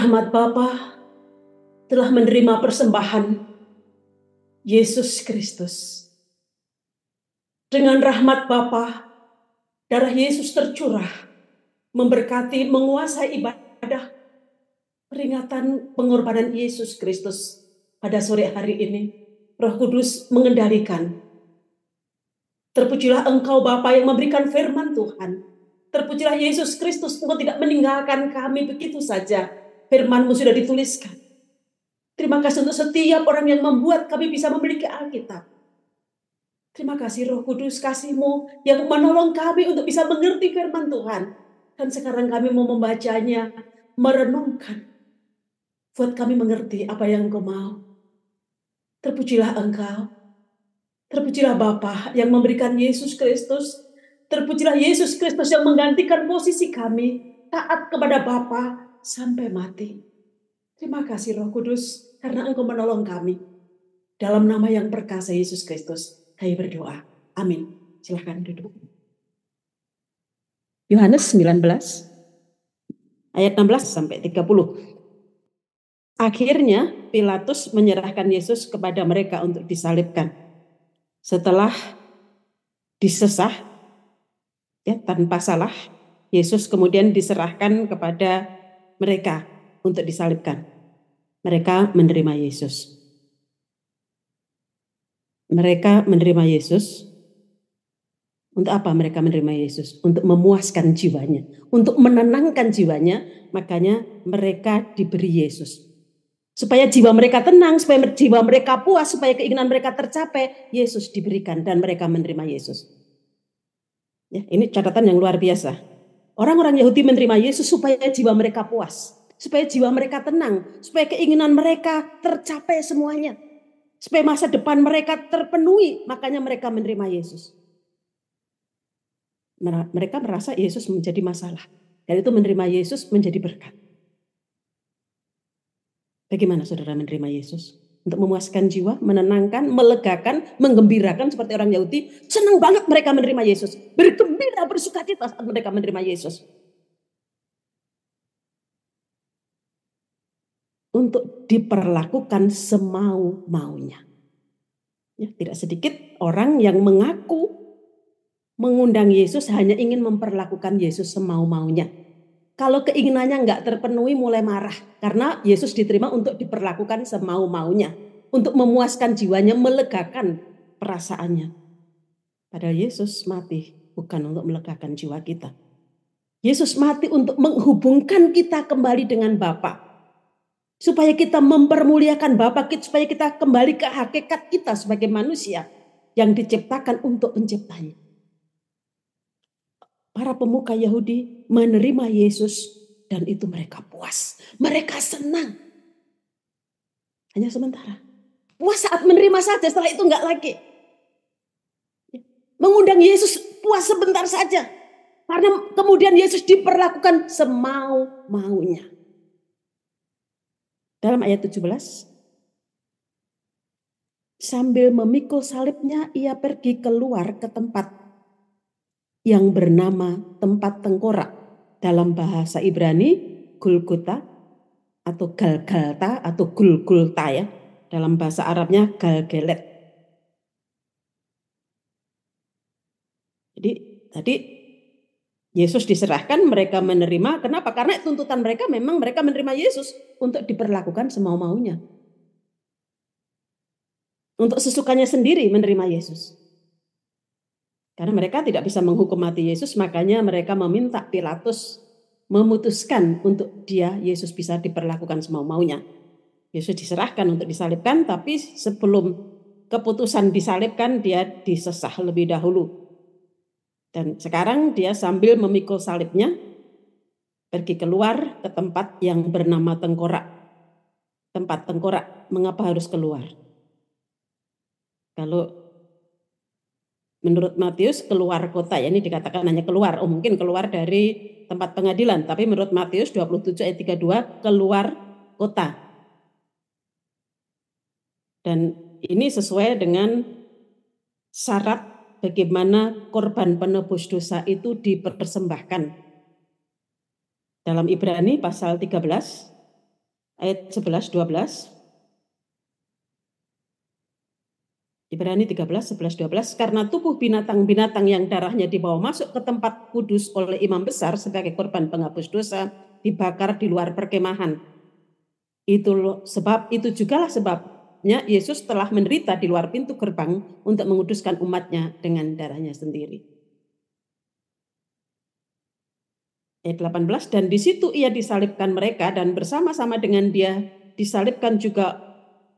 rahmat Bapa telah menerima persembahan Yesus Kristus. Dengan rahmat Bapa, darah Yesus tercurah, memberkati, menguasai ibadah peringatan pengorbanan Yesus Kristus pada sore hari ini. Roh Kudus mengendalikan. Terpujilah Engkau Bapa yang memberikan firman Tuhan. Terpujilah Yesus Kristus, Engkau tidak meninggalkan kami begitu saja firmanmu sudah dituliskan. Terima kasih untuk setiap orang yang membuat kami bisa memiliki Alkitab. Terima kasih Roh Kudus kasihmu yang menolong kami untuk bisa mengerti firman Tuhan. Dan sekarang kami mau membacanya, merenungkan. Buat kami mengerti apa yang engkau mau. Terpujilah engkau. Terpujilah Bapa yang memberikan Yesus Kristus. Terpujilah Yesus Kristus yang menggantikan posisi kami. Taat kepada Bapa sampai mati. Terima kasih Roh Kudus karena Engkau menolong kami. Dalam nama yang perkasa Yesus Kristus, kami berdoa. Amin. Silahkan duduk. Yohanes 19 ayat 16 sampai 30. Akhirnya Pilatus menyerahkan Yesus kepada mereka untuk disalibkan. Setelah disesah ya tanpa salah, Yesus kemudian diserahkan kepada mereka untuk disalibkan. Mereka menerima Yesus. Mereka menerima Yesus. Untuk apa mereka menerima Yesus? Untuk memuaskan jiwanya, untuk menenangkan jiwanya, makanya mereka diberi Yesus. Supaya jiwa mereka tenang, supaya jiwa mereka puas, supaya keinginan mereka tercapai, Yesus diberikan dan mereka menerima Yesus. Ya, ini catatan yang luar biasa. Orang-orang Yahudi menerima Yesus supaya jiwa mereka puas, supaya jiwa mereka tenang, supaya keinginan mereka tercapai semuanya, supaya masa depan mereka terpenuhi, makanya mereka menerima Yesus. Mereka merasa Yesus menjadi masalah, dan itu menerima Yesus menjadi berkat. Bagaimana saudara menerima Yesus? Untuk memuaskan jiwa, menenangkan, melegakan, menggembirakan seperti orang Yahudi. Senang banget mereka menerima Yesus. Bergembira, bersuka cita saat mereka menerima Yesus. Untuk diperlakukan semau-maunya. Ya, tidak sedikit orang yang mengaku mengundang Yesus hanya ingin memperlakukan Yesus semau-maunya. Kalau keinginannya nggak terpenuhi mulai marah karena Yesus diterima untuk diperlakukan semau-maunya, untuk memuaskan jiwanya, melegakan perasaannya. Padahal Yesus mati bukan untuk melegakan jiwa kita. Yesus mati untuk menghubungkan kita kembali dengan Bapa. Supaya kita mempermuliakan Bapa kita, supaya kita kembali ke hakikat kita sebagai manusia yang diciptakan untuk penciptanya para pemuka Yahudi menerima Yesus dan itu mereka puas. Mereka senang. Hanya sementara. Puas saat menerima saja, setelah itu enggak lagi. Mengundang Yesus puas sebentar saja. Karena kemudian Yesus diperlakukan semau-maunya. Dalam ayat 17, sambil memikul salibnya ia pergi keluar ke tempat yang bernama tempat tengkorak dalam bahasa Ibrani Gulguta atau Galgalta atau Gulgulta ya dalam bahasa Arabnya Galgelet. Jadi tadi Yesus diserahkan mereka menerima kenapa? Karena tuntutan mereka memang mereka menerima Yesus untuk diperlakukan semau-maunya. Untuk sesukanya sendiri menerima Yesus. Karena mereka tidak bisa menghukum mati Yesus, makanya mereka meminta Pilatus memutuskan untuk dia Yesus bisa diperlakukan semau-maunya. Yesus diserahkan untuk disalibkan, tapi sebelum keputusan disalibkan dia disesah lebih dahulu. Dan sekarang dia sambil memikul salibnya pergi keluar ke tempat yang bernama tengkorak. Tempat tengkorak, mengapa harus keluar? Kalau menurut Matius keluar kota ya ini dikatakan hanya keluar. Oh mungkin keluar dari tempat pengadilan tapi menurut Matius 27 ayat 32 keluar kota. Dan ini sesuai dengan syarat bagaimana korban penebus dosa itu dipersembahkan. Dalam Ibrani pasal 13 ayat 11 12 Ibrani 13, 11, 12. Karena tubuh binatang-binatang yang darahnya dibawa masuk ke tempat kudus oleh imam besar sebagai korban penghapus dosa, dibakar di luar perkemahan. Itu sebab itu jugalah sebabnya Yesus telah menderita di luar pintu gerbang untuk menguduskan umatnya dengan darahnya sendiri. Ayat 18, dan di situ ia disalibkan mereka dan bersama-sama dengan dia disalibkan juga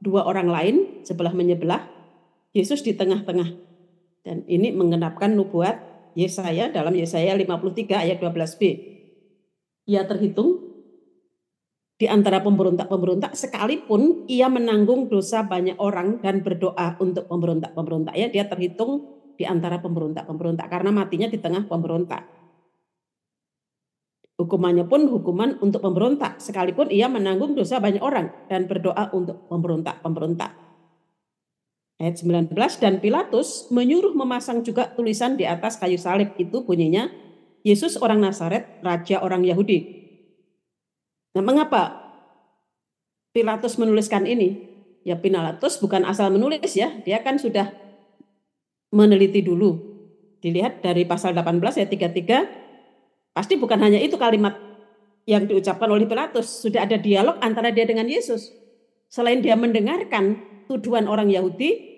dua orang lain sebelah menyebelah Yesus di tengah-tengah. Dan ini mengenapkan nubuat Yesaya dalam Yesaya 53 ayat 12b. Ia terhitung di antara pemberontak-pemberontak sekalipun ia menanggung dosa banyak orang dan berdoa untuk pemberontak-pemberontak ya dia terhitung di antara pemberontak-pemberontak karena matinya di tengah pemberontak. Hukumannya pun hukuman untuk pemberontak sekalipun ia menanggung dosa banyak orang dan berdoa untuk pemberontak-pemberontak. Ayat 19 dan Pilatus menyuruh memasang juga tulisan di atas kayu salib itu bunyinya Yesus orang Nazaret, raja orang Yahudi. Nah, mengapa Pilatus menuliskan ini? Ya Pilatus bukan asal menulis ya, dia kan sudah meneliti dulu. Dilihat dari pasal 18 ayat 33, pasti bukan hanya itu kalimat yang diucapkan oleh Pilatus, sudah ada dialog antara dia dengan Yesus. Selain dia mendengarkan tuduhan orang Yahudi,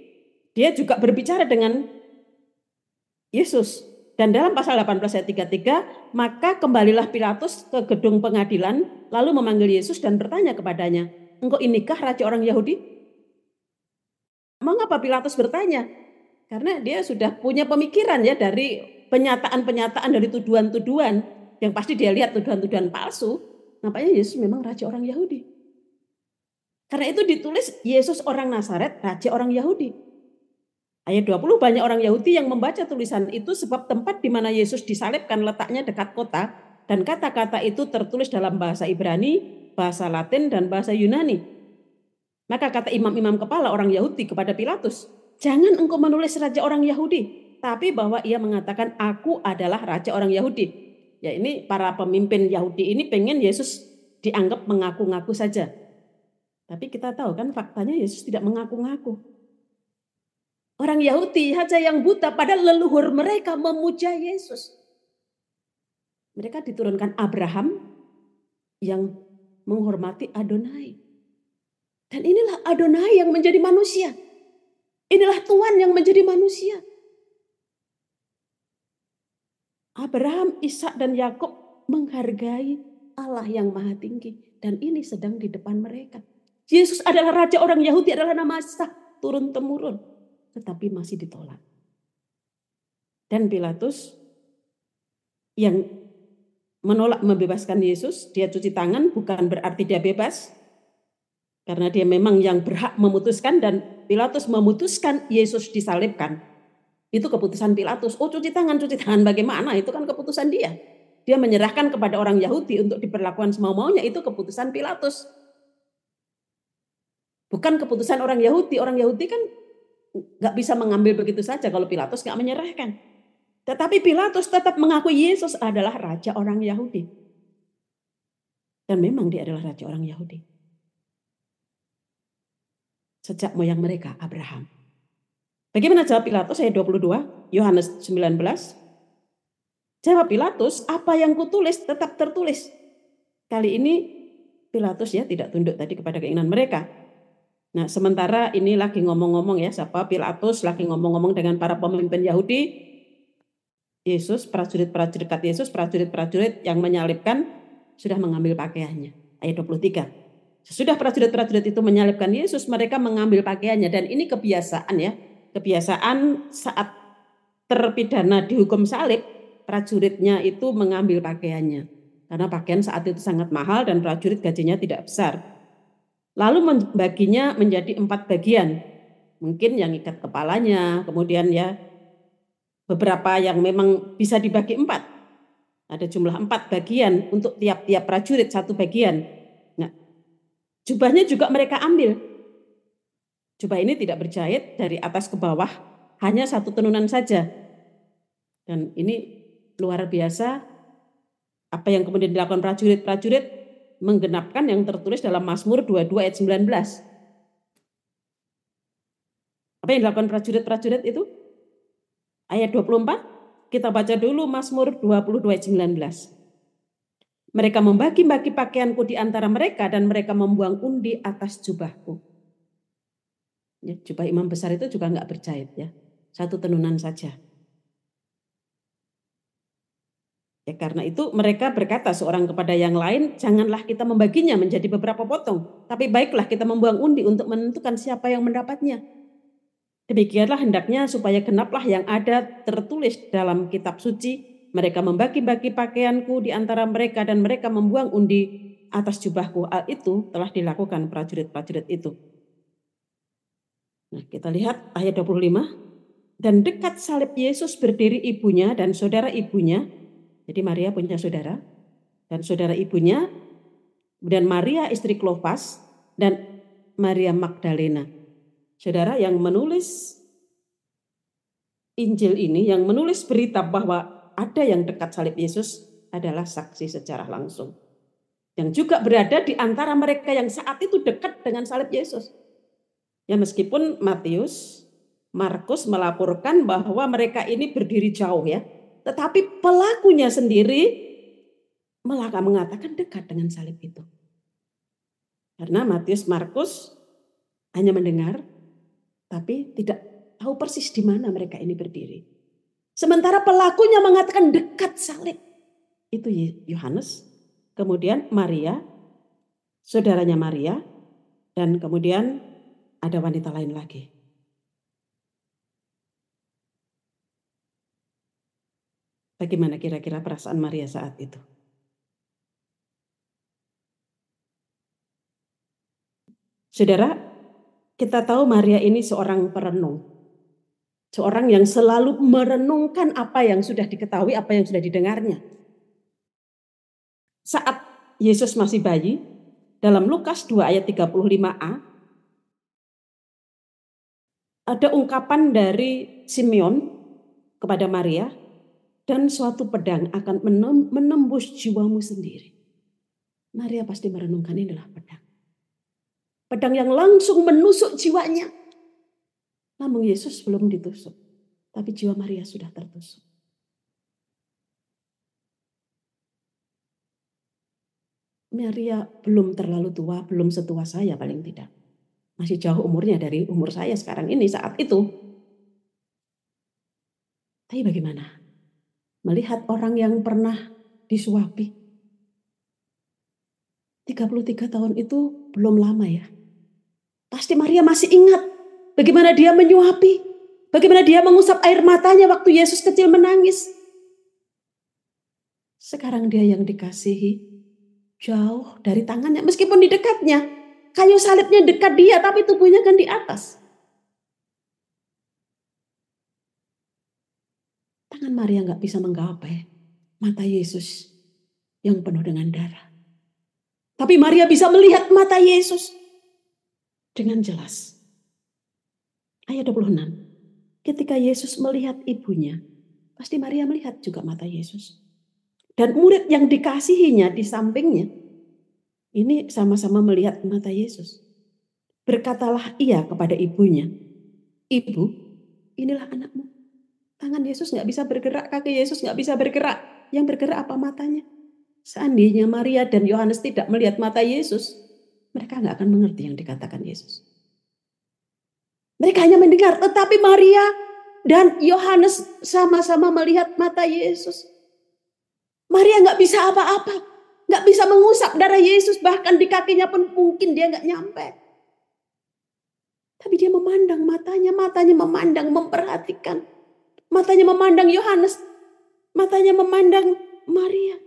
dia juga berbicara dengan Yesus. Dan dalam pasal 18 ayat 33, maka kembalilah Pilatus ke gedung pengadilan, lalu memanggil Yesus dan bertanya kepadanya, engkau inikah raja orang Yahudi? Mengapa Pilatus bertanya? Karena dia sudah punya pemikiran ya dari penyataan-penyataan dari tuduhan-tuduhan yang pasti dia lihat tuduhan-tuduhan palsu. Nampaknya Yesus memang raja orang Yahudi. Karena itu ditulis Yesus orang Nazaret, raja orang Yahudi. Ayat 20 banyak orang Yahudi yang membaca tulisan itu sebab tempat di mana Yesus disalibkan letaknya dekat kota dan kata-kata itu tertulis dalam bahasa Ibrani, bahasa Latin dan bahasa Yunani. Maka kata imam-imam kepala orang Yahudi kepada Pilatus, "Jangan engkau menulis raja orang Yahudi, tapi bahwa ia mengatakan aku adalah raja orang Yahudi." Ya ini para pemimpin Yahudi ini pengen Yesus dianggap mengaku-ngaku saja. Tapi kita tahu kan faktanya Yesus tidak mengaku-ngaku. Orang Yahudi saja yang buta pada leluhur mereka memuja Yesus. Mereka diturunkan Abraham yang menghormati Adonai. Dan inilah Adonai yang menjadi manusia. Inilah Tuhan yang menjadi manusia. Abraham, Ishak dan Yakub menghargai Allah yang maha tinggi. Dan ini sedang di depan mereka. Yesus adalah Raja orang Yahudi adalah nama sah turun-temurun tetapi masih ditolak. Dan Pilatus yang menolak membebaskan Yesus, dia cuci tangan bukan berarti dia bebas. Karena dia memang yang berhak memutuskan dan Pilatus memutuskan Yesus disalibkan. Itu keputusan Pilatus. Oh cuci tangan, cuci tangan bagaimana? Itu kan keputusan dia. Dia menyerahkan kepada orang Yahudi untuk diperlakukan semau-maunya. Itu keputusan Pilatus. Bukan keputusan orang Yahudi. Orang Yahudi kan nggak bisa mengambil begitu saja kalau Pilatus nggak menyerahkan. Tetapi Pilatus tetap mengaku Yesus adalah raja orang Yahudi. Dan memang dia adalah raja orang Yahudi. Sejak moyang mereka, Abraham. Bagaimana jawab Pilatus ayat 22, Yohanes 19. Jawab Pilatus, apa yang kutulis tetap tertulis. Kali ini Pilatus ya tidak tunduk tadi kepada keinginan mereka. Nah, sementara ini lagi ngomong-ngomong ya, siapa Pilatus lagi ngomong-ngomong dengan para pemimpin Yahudi. Yesus, prajurit-prajurit dekat Yesus, prajurit-prajurit yang menyalibkan sudah mengambil pakaiannya. Ayat 23. Sesudah prajurit-prajurit itu menyalibkan Yesus, mereka mengambil pakaiannya dan ini kebiasaan ya. Kebiasaan saat terpidana dihukum salib, prajuritnya itu mengambil pakaiannya. Karena pakaian saat itu sangat mahal dan prajurit gajinya tidak besar. Lalu membaginya menjadi empat bagian. Mungkin yang ikat kepalanya, kemudian ya beberapa yang memang bisa dibagi empat. Ada jumlah empat bagian untuk tiap-tiap prajurit satu bagian. Nah, jubahnya juga mereka ambil. Jubah ini tidak berjahit dari atas ke bawah, hanya satu tenunan saja. Dan ini luar biasa apa yang kemudian dilakukan prajurit-prajurit menggenapkan yang tertulis dalam Mazmur 22 ayat 19. Apa yang dilakukan prajurit-prajurit itu? Ayat 24, kita baca dulu Mazmur 22 ayat 19. Mereka membagi-bagi pakaianku di antara mereka dan mereka membuang undi atas jubahku. Ya, jubah imam besar itu juga nggak berjahit ya, satu tenunan saja. Ya karena itu mereka berkata seorang kepada yang lain, janganlah kita membaginya menjadi beberapa potong, tapi baiklah kita membuang undi untuk menentukan siapa yang mendapatnya. Demikianlah hendaknya supaya genaplah yang ada tertulis dalam kitab suci, mereka membagi-bagi pakaianku di antara mereka dan mereka membuang undi atas jubahku. Hal itu telah dilakukan prajurit-prajurit itu. Nah, kita lihat ayat 25. Dan dekat salib Yesus berdiri ibunya dan saudara ibunya jadi Maria punya saudara dan saudara ibunya, kemudian Maria istri Klopas dan Maria Magdalena. Saudara yang menulis Injil ini, yang menulis berita bahwa ada yang dekat salib Yesus adalah saksi secara langsung. Yang juga berada di antara mereka yang saat itu dekat dengan salib Yesus. Ya meskipun Matius, Markus melaporkan bahwa mereka ini berdiri jauh ya. Tetapi pelakunya sendiri malah mengatakan dekat dengan salib itu. Karena Matius Markus hanya mendengar tapi tidak tahu persis di mana mereka ini berdiri. Sementara pelakunya mengatakan dekat salib. Itu Yohanes, kemudian Maria, saudaranya Maria, dan kemudian ada wanita lain lagi. Bagaimana kira-kira perasaan Maria saat itu? Saudara, kita tahu Maria ini seorang perenung. Seorang yang selalu merenungkan apa yang sudah diketahui, apa yang sudah didengarnya. Saat Yesus masih bayi, dalam Lukas 2 ayat 35a, ada ungkapan dari Simeon kepada Maria, dan suatu pedang akan menembus jiwamu sendiri. Maria pasti merenungkan inilah pedang. Pedang yang langsung menusuk jiwanya. Namun Yesus belum ditusuk. Tapi jiwa Maria sudah tertusuk. Maria belum terlalu tua, belum setua saya paling tidak. Masih jauh umurnya dari umur saya sekarang ini saat itu. Tapi bagaimana? Melihat orang yang pernah disuapi. 33 tahun itu belum lama ya. Pasti Maria masih ingat bagaimana dia menyuapi, bagaimana dia mengusap air matanya waktu Yesus kecil menangis. Sekarang dia yang dikasihi jauh dari tangannya meskipun di dekatnya. Kayu salibnya dekat dia tapi tubuhnya kan di atas. Tangan Maria nggak bisa menggapai mata Yesus yang penuh dengan darah. Tapi Maria bisa melihat mata Yesus dengan jelas. Ayat 26. Ketika Yesus melihat ibunya, pasti Maria melihat juga mata Yesus. Dan murid yang dikasihinya di sampingnya, ini sama-sama melihat mata Yesus. Berkatalah ia kepada ibunya, Ibu, inilah anakmu. Tangan Yesus nggak bisa bergerak, kaki Yesus nggak bisa bergerak. Yang bergerak apa matanya? Seandainya Maria dan Yohanes tidak melihat mata Yesus, mereka nggak akan mengerti yang dikatakan Yesus. Mereka hanya mendengar, tetapi Maria dan Yohanes sama-sama melihat mata Yesus. Maria nggak bisa apa-apa, nggak bisa mengusap darah Yesus, bahkan di kakinya pun mungkin dia nggak nyampe. Tapi dia memandang matanya, matanya memandang, memperhatikan. Matanya memandang Yohanes. Matanya memandang Maria.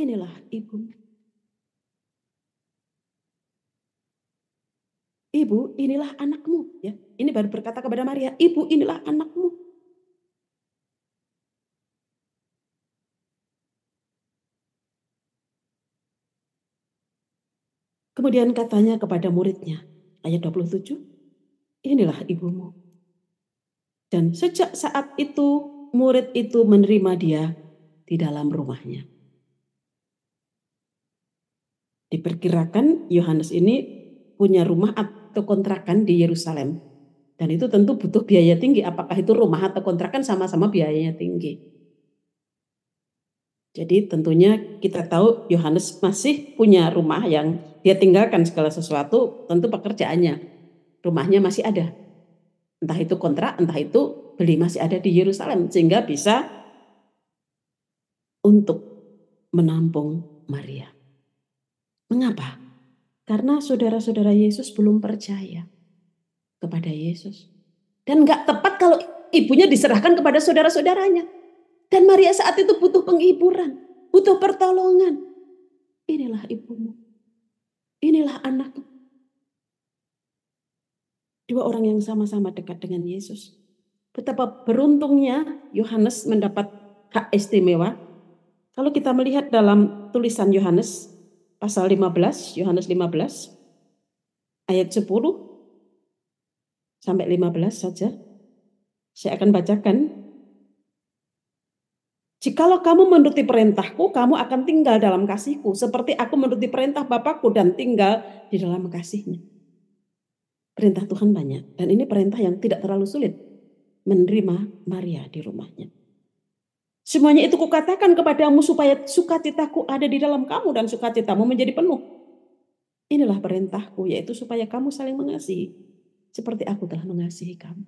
Inilah ibu. Ibu, inilah anakmu. Ya, ini baru berkata kepada Maria, ibu inilah anakmu. Kemudian katanya kepada muridnya, ayat 27, inilah ibumu. Dan sejak saat itu murid itu menerima dia di dalam rumahnya. Diperkirakan Yohanes ini punya rumah atau kontrakan di Yerusalem. Dan itu tentu butuh biaya tinggi. Apakah itu rumah atau kontrakan sama-sama biayanya tinggi. Jadi tentunya kita tahu Yohanes masih punya rumah yang dia tinggalkan segala sesuatu, tentu pekerjaannya. Rumahnya masih ada. Entah itu kontrak, entah itu beli masih ada di Yerusalem. Sehingga bisa untuk menampung Maria. Mengapa? Karena saudara-saudara Yesus belum percaya kepada Yesus. Dan gak tepat kalau ibunya diserahkan kepada saudara-saudaranya. Dan Maria saat itu butuh penghiburan, butuh pertolongan. Inilah ibumu. Inilah anakku. Dua orang yang sama-sama dekat dengan Yesus. Betapa beruntungnya Yohanes mendapat hak istimewa. Kalau kita melihat dalam tulisan Yohanes pasal 15, Yohanes 15 ayat 10 sampai 15 saja. Saya akan bacakan. Jikalau kamu menuruti perintahku, kamu akan tinggal dalam kasihku. Seperti aku menuruti perintah Bapakku dan tinggal di dalam kasihnya. Perintah Tuhan banyak. Dan ini perintah yang tidak terlalu sulit. Menerima Maria di rumahnya. Semuanya itu kukatakan kepadamu supaya sukacitaku ada di dalam kamu dan sukacitamu menjadi penuh. Inilah perintahku yaitu supaya kamu saling mengasihi seperti aku telah mengasihi kamu.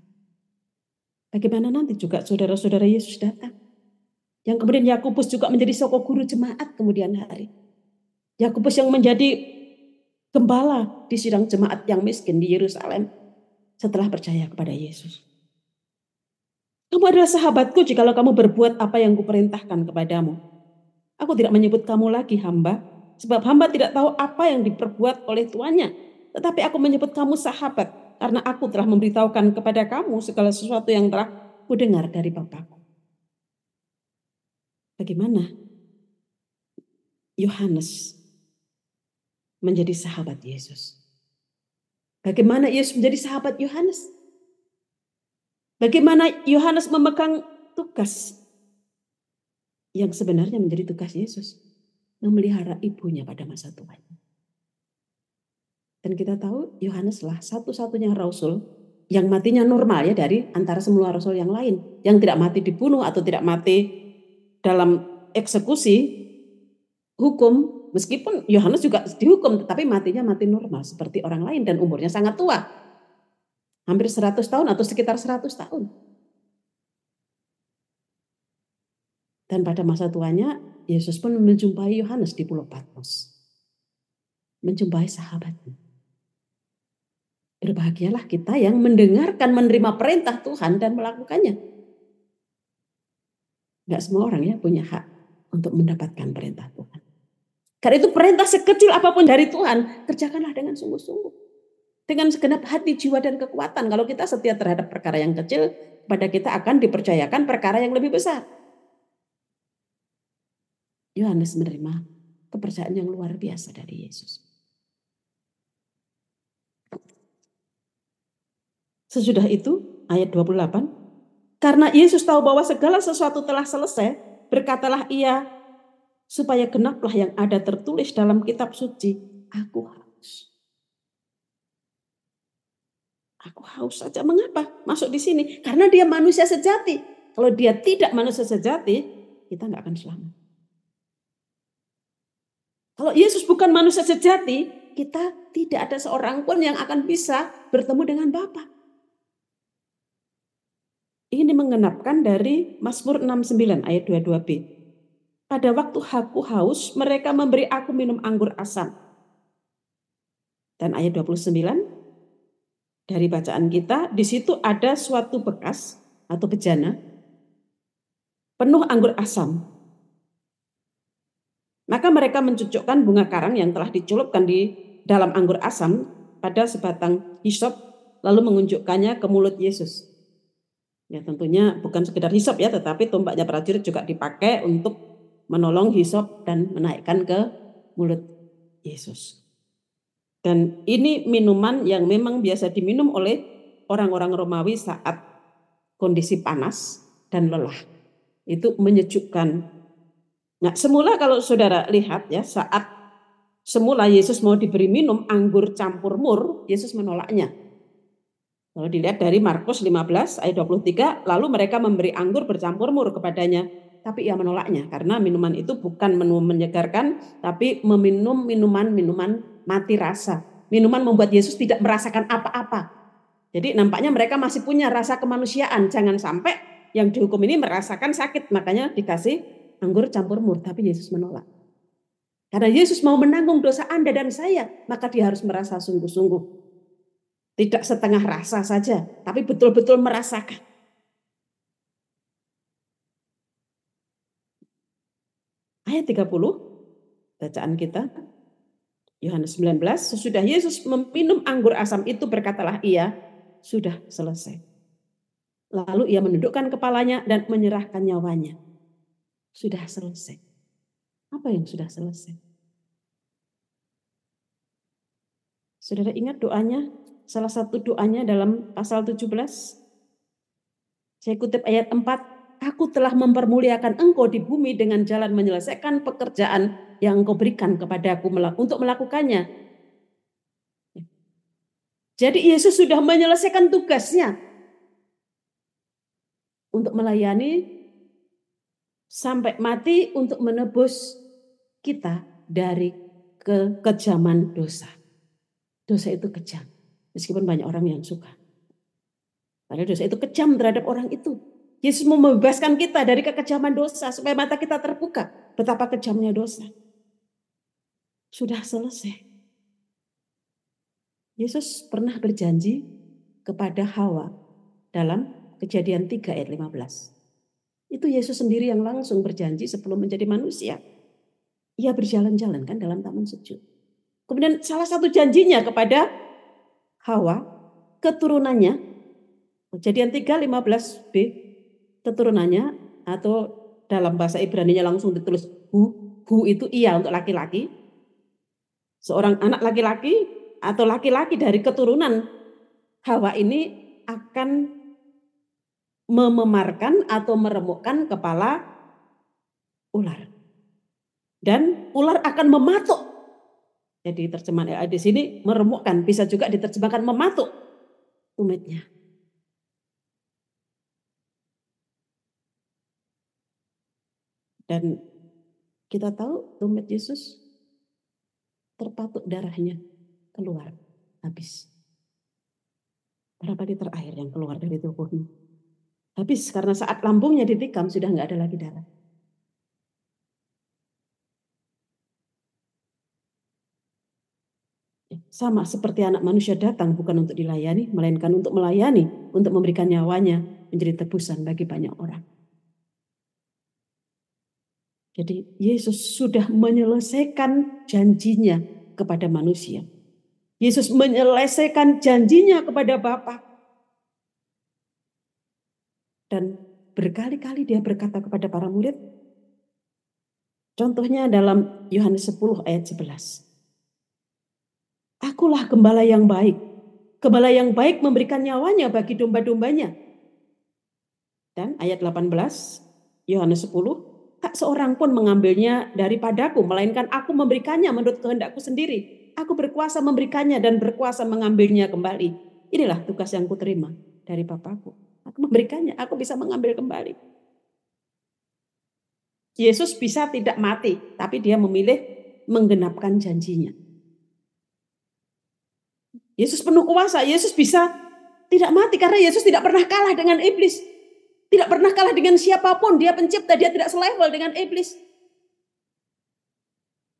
Bagaimana nanti juga saudara-saudara Yesus datang. Yang kemudian Yakobus juga menjadi sokok guru jemaat kemudian hari. Yakobus yang menjadi gembala di sidang jemaat yang miskin di Yerusalem setelah percaya kepada Yesus. Kamu adalah sahabatku jikalau kamu berbuat apa yang kuperintahkan kepadamu. Aku tidak menyebut kamu lagi hamba, sebab hamba tidak tahu apa yang diperbuat oleh tuannya. Tetapi aku menyebut kamu sahabat, karena aku telah memberitahukan kepada kamu segala sesuatu yang telah kudengar dari Bapakku. Bagaimana Yohanes menjadi sahabat Yesus? Bagaimana Yesus menjadi sahabat Yohanes? Bagaimana Yohanes memegang tugas yang sebenarnya menjadi tugas Yesus. Memelihara ibunya pada masa tuanya. Dan kita tahu Yohaneslah satu-satunya rasul yang matinya normal ya dari antara semua rasul yang lain. Yang tidak mati dibunuh atau tidak mati dalam eksekusi hukum. Meskipun Yohanes juga dihukum tetapi matinya mati normal seperti orang lain dan umurnya sangat tua. Hampir 100 tahun atau sekitar 100 tahun. Dan pada masa tuanya, Yesus pun menjumpai Yohanes di Pulau Patmos. Menjumpai sahabatnya. Berbahagialah kita yang mendengarkan, menerima perintah Tuhan dan melakukannya. Gak semua orang ya punya hak untuk mendapatkan perintah Tuhan. Karena itu perintah sekecil apa pun dari Tuhan, kerjakanlah dengan sungguh-sungguh dengan segenap hati, jiwa, dan kekuatan. Kalau kita setia terhadap perkara yang kecil, pada kita akan dipercayakan perkara yang lebih besar. Yohanes menerima kepercayaan yang luar biasa dari Yesus. Sesudah itu, ayat 28, karena Yesus tahu bahwa segala sesuatu telah selesai, berkatalah ia, supaya genaplah yang ada tertulis dalam kitab suci, aku haus. Aku haus saja. Mengapa masuk di sini? Karena dia manusia sejati. Kalau dia tidak manusia sejati, kita nggak akan selamat. Kalau Yesus bukan manusia sejati, kita tidak ada seorang pun yang akan bisa bertemu dengan Bapa. Ini mengenapkan dari Mazmur 69 ayat 22b. Pada waktu aku haus, mereka memberi aku minum anggur asam. Dan ayat 29, dari bacaan kita, di situ ada suatu bekas atau bejana penuh anggur asam. Maka mereka mencucukkan bunga karang yang telah diculupkan di dalam anggur asam pada sebatang hisop lalu mengunjukkannya ke mulut Yesus. Ya tentunya bukan sekedar hisop ya, tetapi tombaknya prajurit juga dipakai untuk menolong hisop dan menaikkan ke mulut Yesus. Dan ini minuman yang memang biasa diminum oleh orang-orang Romawi saat kondisi panas dan lelah. Itu menyejukkan. Nah, semula kalau saudara lihat ya saat semula Yesus mau diberi minum anggur campur mur, Yesus menolaknya. Kalau dilihat dari Markus 15 ayat 23, lalu mereka memberi anggur bercampur mur kepadanya, tapi ia menolaknya karena minuman itu bukan menu menyegarkan, tapi meminum minuman-minuman mati rasa. Minuman membuat Yesus tidak merasakan apa-apa. Jadi nampaknya mereka masih punya rasa kemanusiaan. Jangan sampai yang dihukum ini merasakan sakit, makanya dikasih anggur campur mur, tapi Yesus menolak. Karena Yesus mau menanggung dosa Anda dan saya, maka dia harus merasa sungguh-sungguh. Tidak setengah rasa saja, tapi betul-betul merasakan. Ayat 30, bacaan kita. Yohanes 19, sesudah Yesus meminum anggur asam itu berkatalah ia, sudah selesai. Lalu ia menundukkan kepalanya dan menyerahkan nyawanya. Sudah selesai. Apa yang sudah selesai? Saudara ingat doanya salah satu doanya dalam pasal 17. Saya kutip ayat 4, Aku telah mempermuliakan engkau di bumi dengan jalan menyelesaikan pekerjaan yang engkau berikan kepadaku untuk melakukannya. Jadi Yesus sudah menyelesaikan tugasnya untuk melayani sampai mati untuk menebus kita dari kekejaman dosa. Dosa itu kejam. Meskipun banyak orang yang suka. Padahal dosa itu kejam terhadap orang itu. Yesus mau membebaskan kita dari kekejaman dosa supaya mata kita terbuka betapa kejamnya dosa. Sudah selesai. Yesus pernah berjanji kepada Hawa dalam Kejadian 3 ayat 15. Itu Yesus sendiri yang langsung berjanji sebelum menjadi manusia. Ia berjalan-jalan kan dalam taman sejuk. Kemudian salah satu janjinya kepada Hawa, keturunannya, kejadian 3, 15b, keturunannya atau dalam bahasa Ibrani-nya langsung ditulis hu, hu itu iya untuk laki-laki. Seorang anak laki-laki atau laki-laki dari keturunan Hawa ini akan mememarkan atau meremukkan kepala ular. Dan ular akan mematuk jadi terjemahan di sini meremukkan, bisa juga diterjemahkan mematuk tumitnya. Dan kita tahu tumit Yesus terpatuk darahnya keluar habis. Berapa liter air yang keluar dari tubuhnya? Habis karena saat lambungnya ditikam sudah nggak ada lagi darah. Sama seperti anak manusia datang bukan untuk dilayani, melainkan untuk melayani, untuk memberikan nyawanya menjadi tebusan bagi banyak orang. Jadi Yesus sudah menyelesaikan janjinya kepada manusia. Yesus menyelesaikan janjinya kepada Bapa. Dan berkali-kali dia berkata kepada para murid, contohnya dalam Yohanes 10 ayat 11. Akulah gembala yang baik. Gembala yang baik memberikan nyawanya bagi domba-dombanya. Dan ayat 18, Yohanes 10, tak seorang pun mengambilnya daripadaku, melainkan aku memberikannya menurut kehendakku sendiri. Aku berkuasa memberikannya dan berkuasa mengambilnya kembali. Inilah tugas yang kuterima dari Bapakku. Aku memberikannya, aku bisa mengambil kembali. Yesus bisa tidak mati, tapi dia memilih menggenapkan janjinya. Yesus penuh kuasa, Yesus bisa tidak mati karena Yesus tidak pernah kalah dengan iblis. Tidak pernah kalah dengan siapa pun, dia pencipta, dia tidak selevel dengan iblis.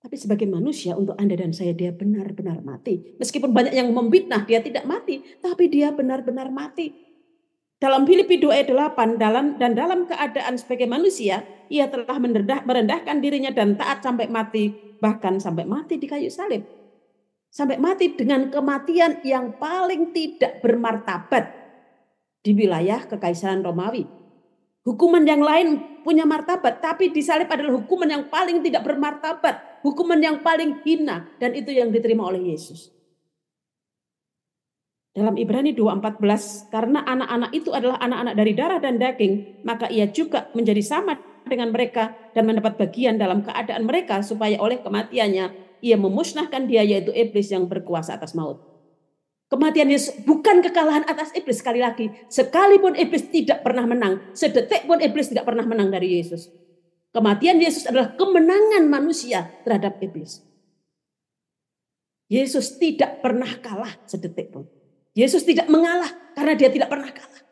Tapi sebagai manusia untuk Anda dan saya dia benar-benar mati. Meskipun banyak yang membitnah dia tidak mati, tapi dia benar-benar mati. Dalam Filipi 2 ayat 8 dalam dan dalam keadaan sebagai manusia, ia telah merendah, merendahkan dirinya dan taat sampai mati, bahkan sampai mati di kayu salib sampai mati dengan kematian yang paling tidak bermartabat di wilayah kekaisaran Romawi. Hukuman yang lain punya martabat, tapi disalib adalah hukuman yang paling tidak bermartabat, hukuman yang paling hina, dan itu yang diterima oleh Yesus. Dalam Ibrani 2.14, karena anak-anak itu adalah anak-anak dari darah dan daging, maka ia juga menjadi sama dengan mereka dan mendapat bagian dalam keadaan mereka supaya oleh kematiannya ia memusnahkan dia yaitu iblis yang berkuasa atas maut. Kematian Yesus bukan kekalahan atas iblis sekali lagi. Sekalipun iblis tidak pernah menang, sedetik pun iblis tidak pernah menang dari Yesus. Kematian Yesus adalah kemenangan manusia terhadap iblis. Yesus tidak pernah kalah sedetik pun. Yesus tidak mengalah karena dia tidak pernah kalah.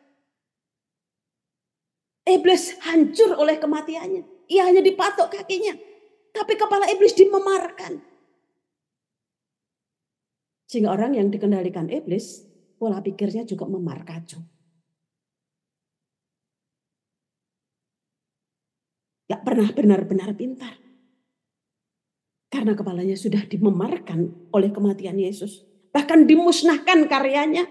Iblis hancur oleh kematiannya. Ia hanya dipatok kakinya. Tapi kepala iblis dimemarkan. Sehingga orang yang dikendalikan iblis, pola pikirnya juga memar kacau. Gak pernah benar-benar pintar. Karena kepalanya sudah dimemarkan oleh kematian Yesus. Bahkan dimusnahkan karyanya.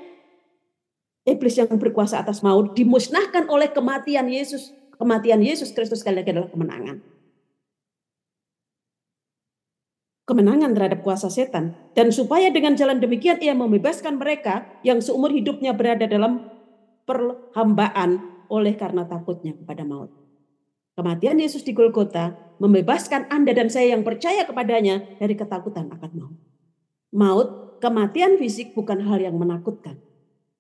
Iblis yang berkuasa atas maut dimusnahkan oleh kematian Yesus. Kematian Yesus Kristus sekali lagi adalah kemenangan. Kemenangan terhadap kuasa setan. Dan supaya dengan jalan demikian ia membebaskan mereka yang seumur hidupnya berada dalam perhambaan oleh karena takutnya kepada maut. Kematian Yesus di Golgota membebaskan Anda dan saya yang percaya kepadanya dari ketakutan akan maut. Maut, kematian fisik bukan hal yang menakutkan.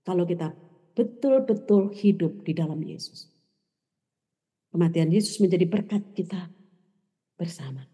Kalau kita betul-betul hidup di dalam Yesus. Kematian Yesus menjadi berkat kita bersama.